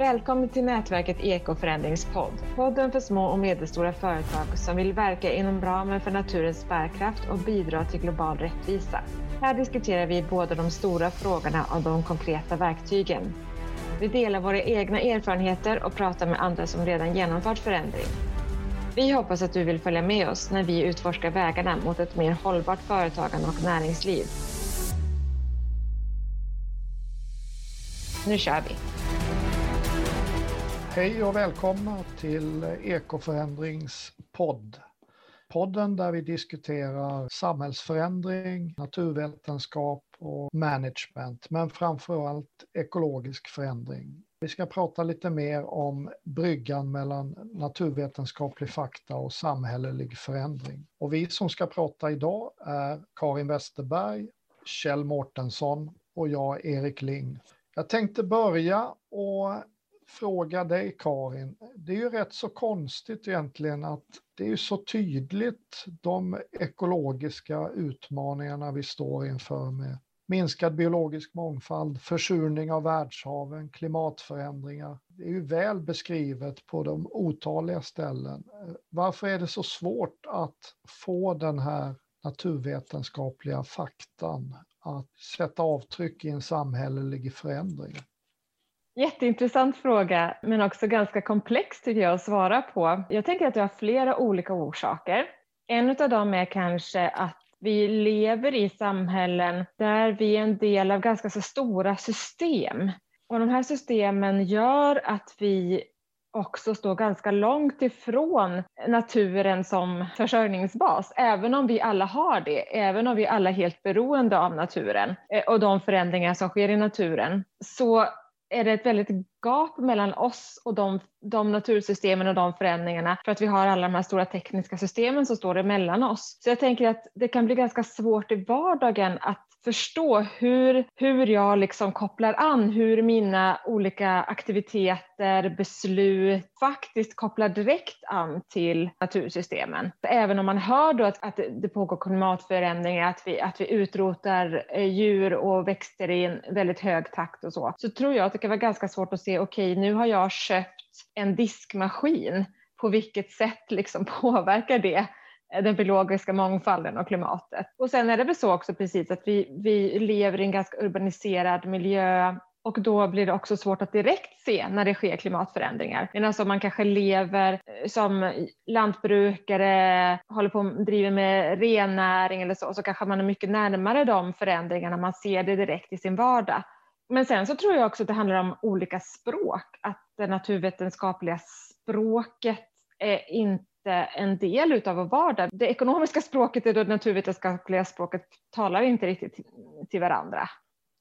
Välkommen till nätverket Ekoförändringspodd. Podden för små och medelstora företag som vill verka inom ramen för naturens bärkraft och bidra till global rättvisa. Här diskuterar vi både de stora frågorna och de konkreta verktygen. Vi delar våra egna erfarenheter och pratar med andra som redan genomfört förändring. Vi hoppas att du vill följa med oss när vi utforskar vägarna mot ett mer hållbart företagande och näringsliv. Nu kör vi! Hej och välkomna till Ekoförändringspodd. Podden där vi diskuterar samhällsförändring, naturvetenskap och management, men framför allt ekologisk förändring. Vi ska prata lite mer om bryggan mellan naturvetenskaplig fakta och samhällelig förändring. Och vi som ska prata idag är Karin Westerberg, Kjell Mårtensson och jag, Erik Ling. Jag tänkte börja och fråga dig Karin. Det är ju rätt så konstigt egentligen att det är ju så tydligt de ekologiska utmaningarna vi står inför med minskad biologisk mångfald, försurning av världshaven, klimatförändringar. Det är ju väl beskrivet på de otaliga ställen. Varför är det så svårt att få den här naturvetenskapliga faktan att sätta avtryck i en samhällelig förändring? Jätteintressant fråga, men också ganska komplex tycker jag att svara på. Jag tänker att det har flera olika orsaker. En av dem är kanske att vi lever i samhällen där vi är en del av ganska så stora system. Och de här systemen gör att vi också står ganska långt ifrån naturen som försörjningsbas, även om vi alla har det, även om vi alla är helt beroende av naturen eh, och de förändringar som sker i naturen, så är det ett väldigt gap mellan oss och de, de natursystemen och de förändringarna för att vi har alla de här stora tekniska systemen som står emellan oss. Så jag tänker att det kan bli ganska svårt i vardagen att förstå hur, hur jag liksom kopplar an, hur mina olika aktiviteter, beslut faktiskt kopplar direkt an till natursystemen. Även om man hör då att, att det pågår klimatförändringar, att vi, att vi utrotar eh, djur och växter i en väldigt hög takt och så, så tror jag att det kan vara ganska svårt att se, okej, okay, nu har jag köpt en diskmaskin på vilket sätt liksom påverkar det eh, den biologiska mångfalden och klimatet. Och sen är det väl så också precis att vi, vi lever i en ganska urbaniserad miljö och då blir det också svårt att direkt se när det sker klimatförändringar. Medan om man kanske lever eh, som lantbrukare, håller på och driver med rennäring eller så, så kanske man är mycket närmare de förändringarna, man ser det direkt i sin vardag. Men sen så tror jag också att det handlar om olika språk, att det naturvetenskapliga språket är inte en del utav vår vardag. Det ekonomiska språket och det naturvetenskapliga språket talar inte riktigt till varandra.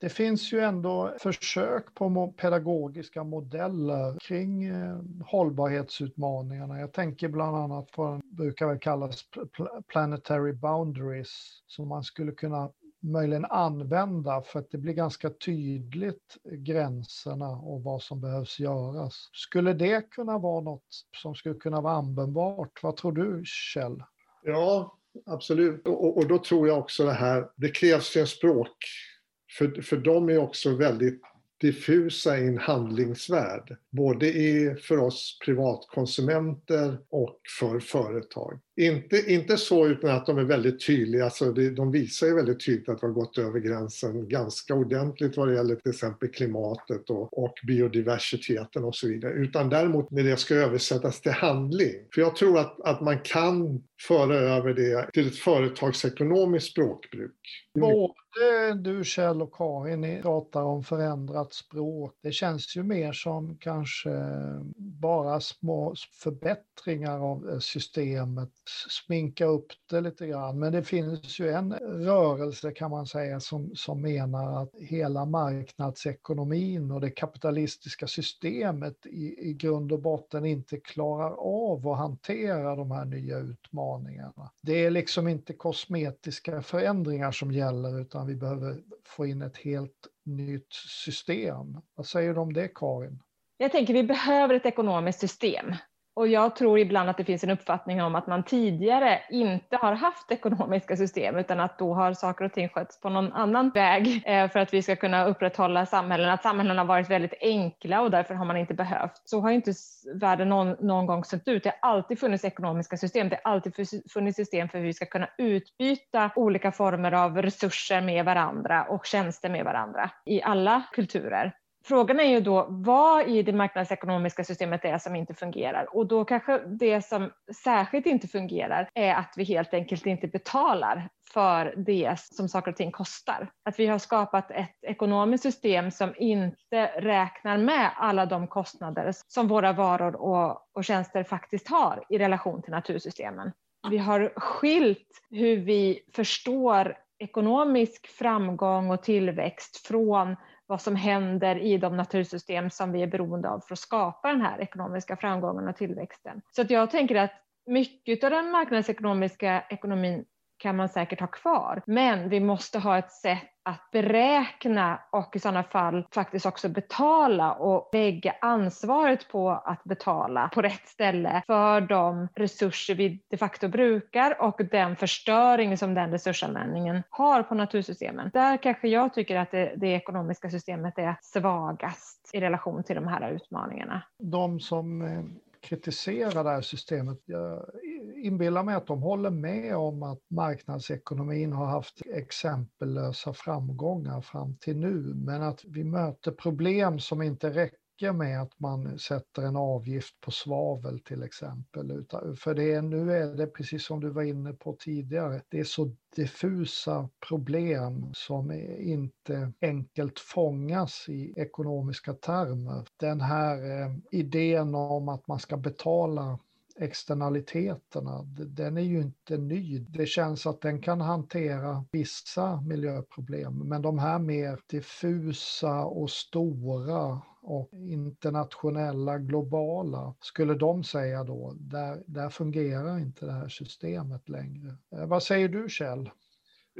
Det finns ju ändå försök på pedagogiska modeller kring eh, hållbarhetsutmaningarna. Jag tänker bland annat på den brukar väl kallas planetary boundaries som man skulle kunna möjligen använda för att det blir ganska tydligt gränserna och vad som behövs göras. Skulle det kunna vara något som skulle kunna vara användbart? Vad tror du Kjell? Ja, absolut. Och, och då tror jag också det här, det krävs ju en språk. För, för de är också väldigt diffusa i en handlingsvärld. Både i, för oss privatkonsumenter och för företag. Inte, inte så utan att de är väldigt tydliga, alltså det, de visar ju väldigt tydligt att vi har gått över gränsen ganska ordentligt vad det gäller till exempel klimatet och, och biodiversiteten och så vidare. Utan däremot när det ska översättas till handling. För jag tror att, att man kan föra över det till ett företagsekonomiskt språkbruk. Både du Kjell och Karin ni pratar om förändrat språk. Det känns ju mer som kanske bara små förbättringar av systemet sminka upp det lite grann. Men det finns ju en rörelse kan man säga som, som menar att hela marknadsekonomin och det kapitalistiska systemet i, i grund och botten inte klarar av att hantera de här nya utmaningarna. Det är liksom inte kosmetiska förändringar som gäller utan vi behöver få in ett helt nytt system. Vad säger du om det Karin? Jag tänker vi behöver ett ekonomiskt system och jag tror ibland att det finns en uppfattning om att man tidigare inte har haft ekonomiska system utan att då har saker och ting skötts på någon annan väg eh, för att vi ska kunna upprätthålla samhällen. Att samhällen har varit väldigt enkla och därför har man inte behövt. Så har inte världen någon, någon gång sett ut. Det har alltid funnits ekonomiska system. Det har alltid funnits system för hur vi ska kunna utbyta olika former av resurser med varandra och tjänster med varandra i alla kulturer. Frågan är ju då vad i det marknadsekonomiska systemet är som inte fungerar och då kanske det som särskilt inte fungerar är att vi helt enkelt inte betalar för det som saker och ting kostar. Att vi har skapat ett ekonomiskt system som inte räknar med alla de kostnader som våra varor och, och tjänster faktiskt har i relation till natursystemen. Vi har skilt hur vi förstår ekonomisk framgång och tillväxt från vad som händer i de natursystem som vi är beroende av för att skapa den här ekonomiska framgången och tillväxten. Så att jag tänker att mycket av den marknadsekonomiska ekonomin kan man säkert ha kvar, men vi måste ha ett sätt att beräkna och i sådana fall faktiskt också betala och lägga ansvaret på att betala på rätt ställe för de resurser vi de facto brukar och den förstöring som den resursanvändningen har på natursystemen. Där kanske jag tycker att det, det ekonomiska systemet är svagast i relation till de här utmaningarna. De som eh, kritisera det här systemet. Jag inbillar mig att de håller med om att marknadsekonomin har haft exempellösa framgångar fram till nu, men att vi möter problem som inte räcker räcker med att man sätter en avgift på svavel till exempel. För det är, nu är det precis som du var inne på tidigare, det är så diffusa problem som inte enkelt fångas i ekonomiska termer. Den här eh, idén om att man ska betala externaliteterna, den är ju inte ny. Det känns att den kan hantera vissa miljöproblem, men de här mer diffusa och stora och internationella, globala, skulle de säga då, där, där fungerar inte det här systemet längre. Eh, vad säger du Kjell?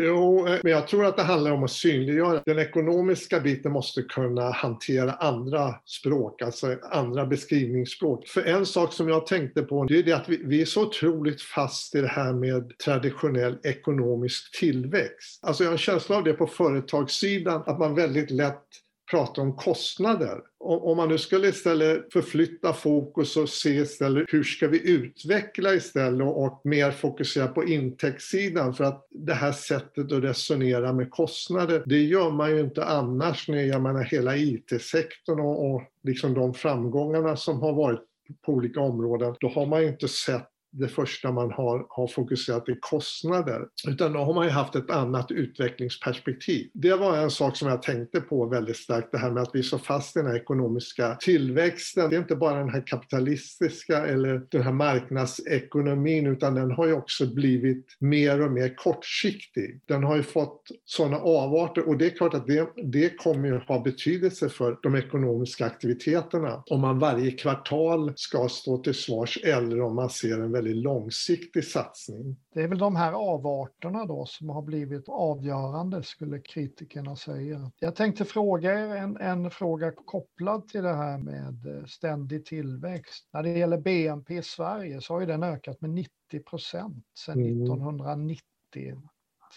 Jo, eh, men jag tror att det handlar om att synliggöra. Den ekonomiska biten måste kunna hantera andra språk, alltså andra beskrivningsspråk. För en sak som jag tänkte på, det är det att vi, vi är så otroligt fast i det här med traditionell ekonomisk tillväxt. Alltså jag har en känsla av det på företagssidan, att man väldigt lätt prata om kostnader. Om man nu skulle istället förflytta fokus och se istället hur ska vi utveckla istället och mer fokusera på intäktssidan för att det här sättet att resonera med kostnader, det gör man ju inte annars när jag menar hela IT-sektorn och, och liksom de framgångarna som har varit på olika områden, då har man ju inte sett det första man har, har fokuserat är kostnader. Utan då har man ju haft ett annat utvecklingsperspektiv. Det var en sak som jag tänkte på väldigt starkt, det här med att vi är så fast i den här ekonomiska tillväxten. Det är inte bara den här kapitalistiska eller den här marknadsekonomin, utan den har ju också blivit mer och mer kortsiktig. Den har ju fått sådana avarter och det är klart att det, det kommer ju ha betydelse för de ekonomiska aktiviteterna. Om man varje kvartal ska stå till svars eller om man ser en väldigt långsiktig satsning. Det är väl de här avarterna då som har blivit avgörande skulle kritikerna säga. Jag tänkte fråga er en, en fråga kopplad till det här med eh, ständig tillväxt. När det gäller BNP i Sverige så har ju den ökat med 90 procent sedan mm. 1990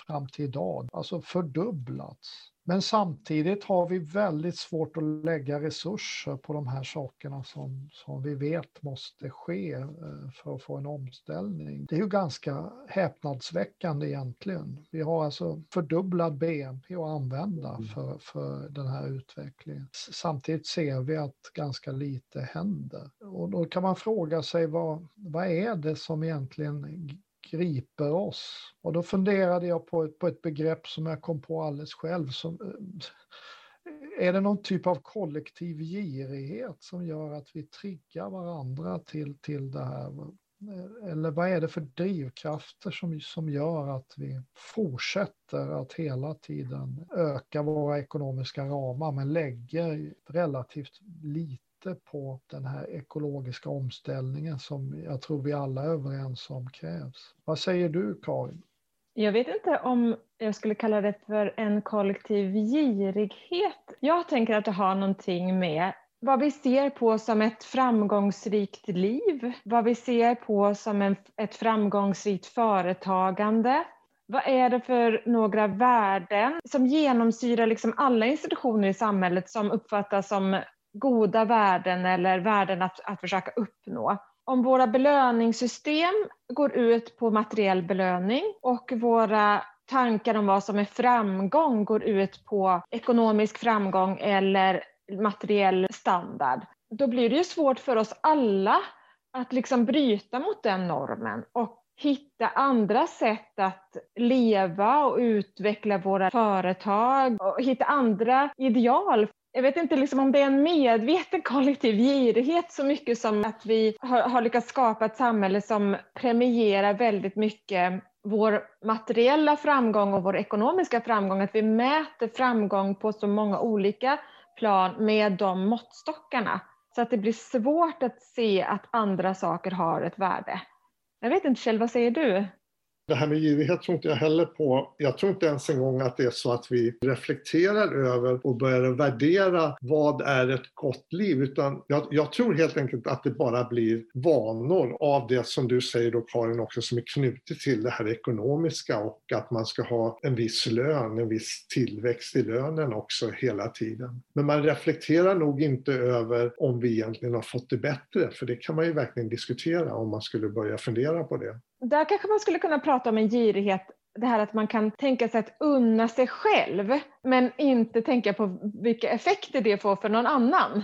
fram till idag, alltså fördubblats. Men samtidigt har vi väldigt svårt att lägga resurser på de här sakerna som, som vi vet måste ske eh, för att få en omställning. Det är ju ganska häpnadsväckande egentligen. Vi har alltså fördubblad BNP att använda mm. för, för den här utvecklingen. Samtidigt ser vi att ganska lite händer. Och då kan man fråga sig vad, vad är det som egentligen griper oss. Och då funderade jag på ett, på ett begrepp som jag kom på alldeles själv. Som, eh, är det någon typ av kollektiv girighet som gör att vi triggar varandra till, till det här? Eller vad är det för drivkrafter som, som gör att vi fortsätter att hela tiden öka våra ekonomiska ramar men lägger relativt lite på den här ekologiska omställningen som jag tror vi alla är överens om krävs. Vad säger du Karin? Jag vet inte om jag skulle kalla det för en kollektiv girighet. Jag tänker att det har någonting med vad vi ser på som ett framgångsrikt liv, vad vi ser på som en, ett framgångsrikt företagande. Vad är det för några värden som genomsyrar liksom alla institutioner i samhället som uppfattas som goda värden eller värden att, att försöka uppnå? Om våra belöningssystem går ut på materiell belöning och våra tankar om vad som är framgång går ut på ekonomisk framgång eller materiell standard, då blir det ju svårt för oss alla att liksom bryta mot den normen och hitta andra sätt att leva och utveckla våra företag och hitta andra ideal. Jag vet inte liksom om det är en medveten kollektiv girighet så mycket som att vi har, har lyckats skapa ett samhälle som premierar väldigt mycket vår materiella framgång och vår ekonomiska framgång, att vi mäter framgång på så många olika plan med de måttstockarna. Så att det blir svårt att se att andra saker har ett värde. Jag vet inte Kjell, vad säger du? Det här med girighet tror inte jag heller på. Jag tror inte ens en gång att det är så att vi reflekterar över och börjar värdera vad är ett gott liv. Utan jag, jag, tror helt enkelt att det bara blir vanor av det som du säger då Karin också som är knutet till det här ekonomiska och att man ska ha en viss lön, en viss tillväxt i lönen också hela tiden. Men man reflekterar nog inte över om vi egentligen har fått det bättre för det kan man ju verkligen diskutera om man skulle börja fundera på det. Där kanske man skulle kunna prata om en girighet, det här att man kan tänka sig att unna sig själv, men inte tänka på vilka effekter det får för någon annan.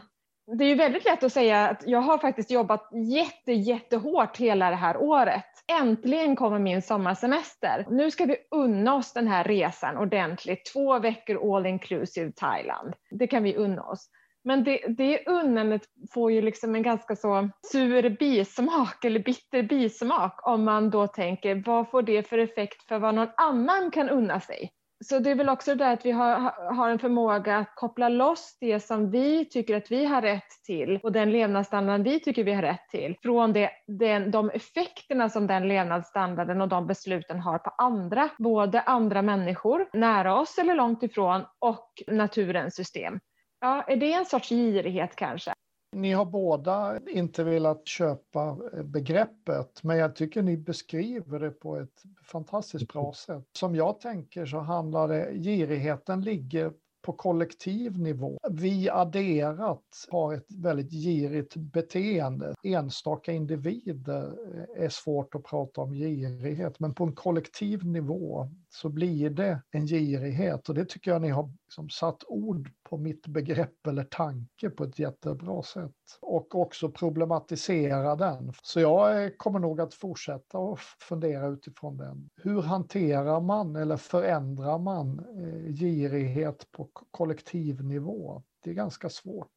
Det är ju väldigt lätt att säga att jag har faktiskt jobbat jätte, jättehårt hela det här året. Äntligen kommer min sommarsemester. Nu ska vi unna oss den här resan ordentligt. Två veckor all inclusive Thailand. Det kan vi unna oss. Men det, det unnandet får ju liksom en ganska så sur bismak eller bitter bismak om man då tänker vad får det för effekt för vad någon annan kan unna sig? Så det är väl också det att vi har, har en förmåga att koppla loss det som vi tycker att vi har rätt till och den levnadsstandard vi tycker vi har rätt till från det, den, de effekterna som den levnadsstandarden och de besluten har på andra, både andra människor nära oss eller långt ifrån och naturens system. Ja, är det en sorts girighet kanske? Ni har båda inte velat köpa begreppet, men jag tycker ni beskriver det på ett fantastiskt bra sätt. Som jag tänker så handlar det, girigheten ligger på kollektiv nivå. Vi adderat har ett väldigt girigt beteende. Enstaka individer är svårt att prata om girighet, men på en kollektiv nivå så blir det en girighet och det tycker jag ni har liksom satt ord på mitt begrepp eller tanke på ett jättebra sätt. Och också problematisera den. Så jag kommer nog att fortsätta att fundera utifrån den. Hur hanterar man eller förändrar man eh, girighet på kollektivnivå? Det är ganska svårt.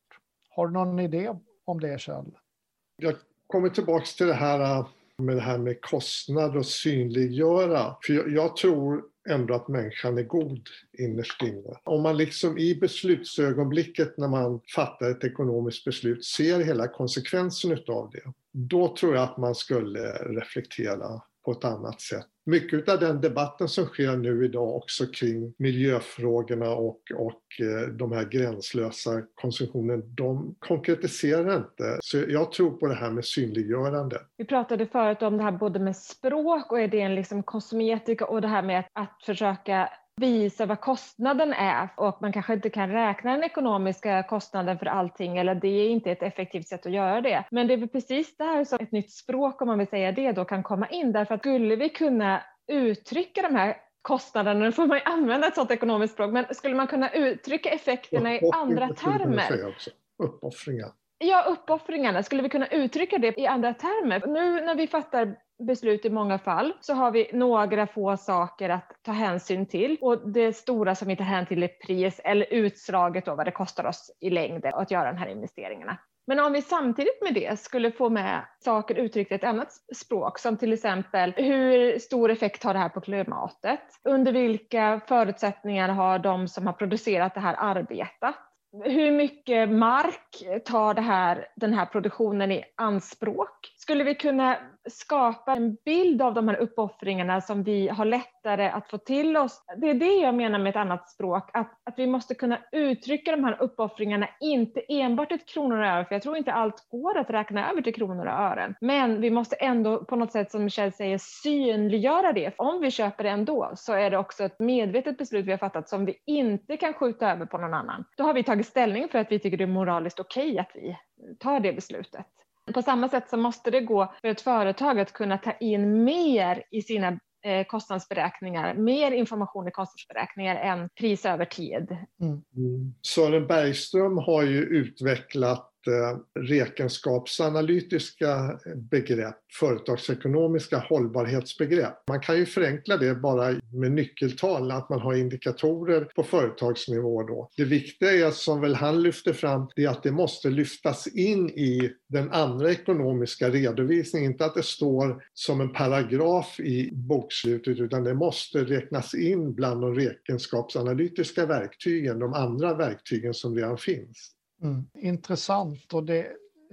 Har du någon idé om det Kjell? Jag kommer tillbaks till det här eh, med det här med kostnad och synliggöra. För jag, jag tror ändå att människan är god innerst inne. Om man liksom i beslutsögonblicket när man fattar ett ekonomiskt beslut ser hela konsekvensen utav det, då tror jag att man skulle reflektera på ett annat sätt. Mycket av den debatten som sker nu idag också kring miljöfrågorna och, och eh, de här gränslösa konsumtionen, de konkretiserar inte. Så jag tror på det här med synliggörande. Vi pratade förut om det här både med språk och är det en liksom kosmetika och det här med att, att försöka visa vad kostnaden är och man kanske inte kan räkna den ekonomiska kostnaden för allting eller det är inte ett effektivt sätt att göra det. Men det är väl precis där som ett nytt språk, om man vill säga det, då kan komma in därför att skulle vi kunna uttrycka de här kostnaderna, nu får man ju använda ett sådant ekonomiskt språk, men skulle man kunna uttrycka effekterna i andra termer? Uppoffringar. Ja, uppoffringarna. Skulle vi kunna uttrycka det i andra termer? Nu när vi fattar beslut i många fall så har vi några få saker att ta hänsyn till och det stora som vi tar hänsyn till är pris eller utslaget då vad det kostar oss i längden att göra de här investeringarna. Men om vi samtidigt med det skulle få med saker uttryckt i ett annat språk som till exempel hur stor effekt har det här på klimatet? Under vilka förutsättningar har de som har producerat det här arbetat? hur mycket mark tar det här, den här produktionen i anspråk? Skulle vi kunna skapa en bild av de här uppoffringarna som vi har lättare att få till oss. Det är det jag menar med ett annat språk, att, att vi måste kunna uttrycka de här uppoffringarna, inte enbart ett kronor och öre, för jag tror inte allt går att räkna över till kronor och ören. Men vi måste ändå på något sätt, som Michelle säger, synliggöra det. Om vi köper det ändå så är det också ett medvetet beslut vi har fattat som vi inte kan skjuta över på någon annan. Då har vi tagit ställning för att vi tycker det är moraliskt okej okay att vi tar det beslutet. På samma sätt så måste det gå för ett företag att kunna ta in mer i sina eh, kostnadsberäkningar, mer information i kostnadsberäkningar än pris över tid. Mm. Mm. Sören Bergström har ju utvecklat Eh, räkenskapsanalytiska begrepp, företagsekonomiska hållbarhetsbegrepp. Man kan ju förenkla det bara med nyckeltal, att man har indikatorer på företagsnivå då. Det viktiga är, som väl han lyfter fram, det är att det måste lyftas in i den andra ekonomiska redovisningen, inte att det står som en paragraf i bokslutet, utan det måste räknas in bland de räkenskapsanalytiska verktygen, de andra verktygen som redan finns. Mm. Intressant och det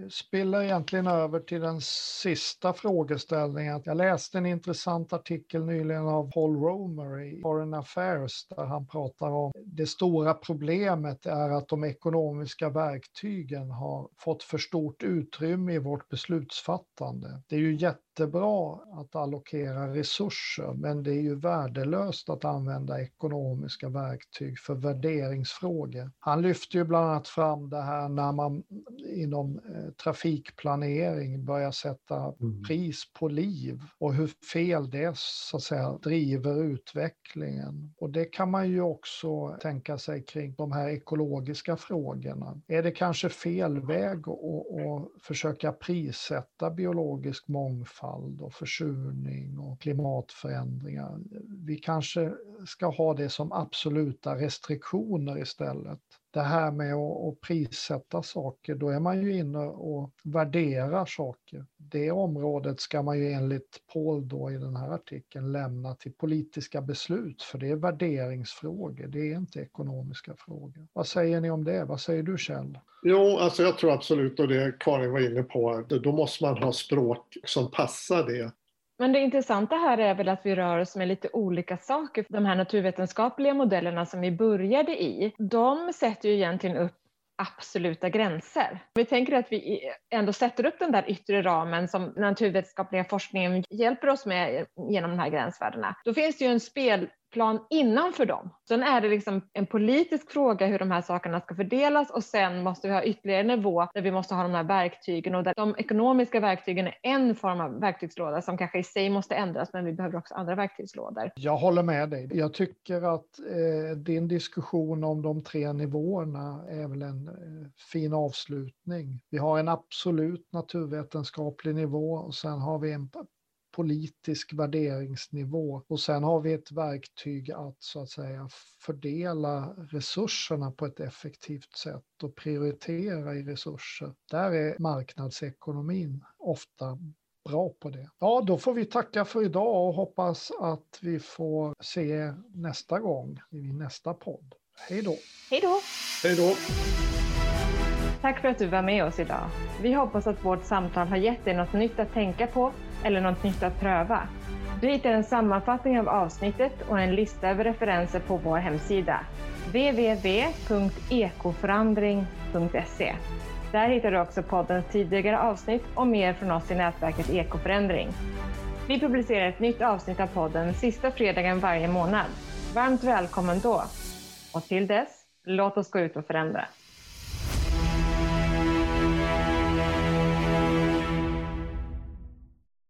spiller egentligen över till den sista frågeställningen. Jag läste en intressant artikel nyligen av Paul Romer i Foreign Affairs där han pratar om det stora problemet är att de ekonomiska verktygen har fått för stort utrymme i vårt beslutsfattande. Det är ju jättebra att allokera resurser, men det är ju värdelöst att använda ekonomiska verktyg för värderingsfrågor. Han lyfter ju bland annat fram det här när man inom eh, trafikplanering börjar sätta mm. pris på liv och hur fel det så att säga driver utvecklingen. Och det kan man ju också tänka sig kring de här ekologiska frågorna. Är det kanske fel väg att försöka prissätta biologisk mångfald och försurning och klimatförändringar. Vi kanske ska ha det som absoluta restriktioner istället. Det här med att, prissätta saker, då är man ju inne och värderar saker. Det området ska man ju enligt Paul då i den här artikeln lämna till politiska beslut, för det är värderingsfrågor, det är inte ekonomiska frågor. Vad säger ni om det? Vad säger du Kjell? Jo, alltså jag tror absolut, och det Karin var inne på, då måste man ha språk som passar det. Men det intressanta här är väl att vi rör oss med lite olika saker. De här naturvetenskapliga modellerna som vi började i, de sätter ju egentligen upp absoluta gränser. Vi tänker att vi ändå sätter upp den där yttre ramen som naturvetenskapliga forskningen hjälper oss med genom de här gränsvärdena. Då finns det ju en spel plan innanför dem. Sen är det liksom en politisk fråga hur de här sakerna ska fördelas och sen måste vi ha ytterligare nivå där vi måste ha de här verktygen och där de ekonomiska verktygen är en form av verktygslåda som kanske i sig måste ändras men vi behöver också andra verktygslådor. Jag håller med dig. Jag tycker att eh, din diskussion om de tre nivåerna är väl en eh, fin avslutning. Vi har en absolut naturvetenskaplig nivå och sen har vi en politisk värderingsnivå och sen har vi ett verktyg att så att säga fördela resurserna på ett effektivt sätt och prioritera i resurser. Där är marknadsekonomin ofta bra på det. Ja, då får vi tacka för idag och hoppas att vi får se nästa gång i nästa podd. Hej då! Hej då! Hej då! Tack för att du var med oss idag. Vi hoppas att vårt samtal har gett dig något nytt att tänka på eller något nytt att pröva. Du hittar en sammanfattning av avsnittet och en lista över referenser på vår hemsida www.ekoförandring.se. Där hittar du också poddens tidigare avsnitt och mer från oss i nätverket Ekoförändring. Vi publicerar ett nytt avsnitt av podden sista fredagen varje månad. Varmt välkommen då! Och till dess, låt oss gå ut och förändra.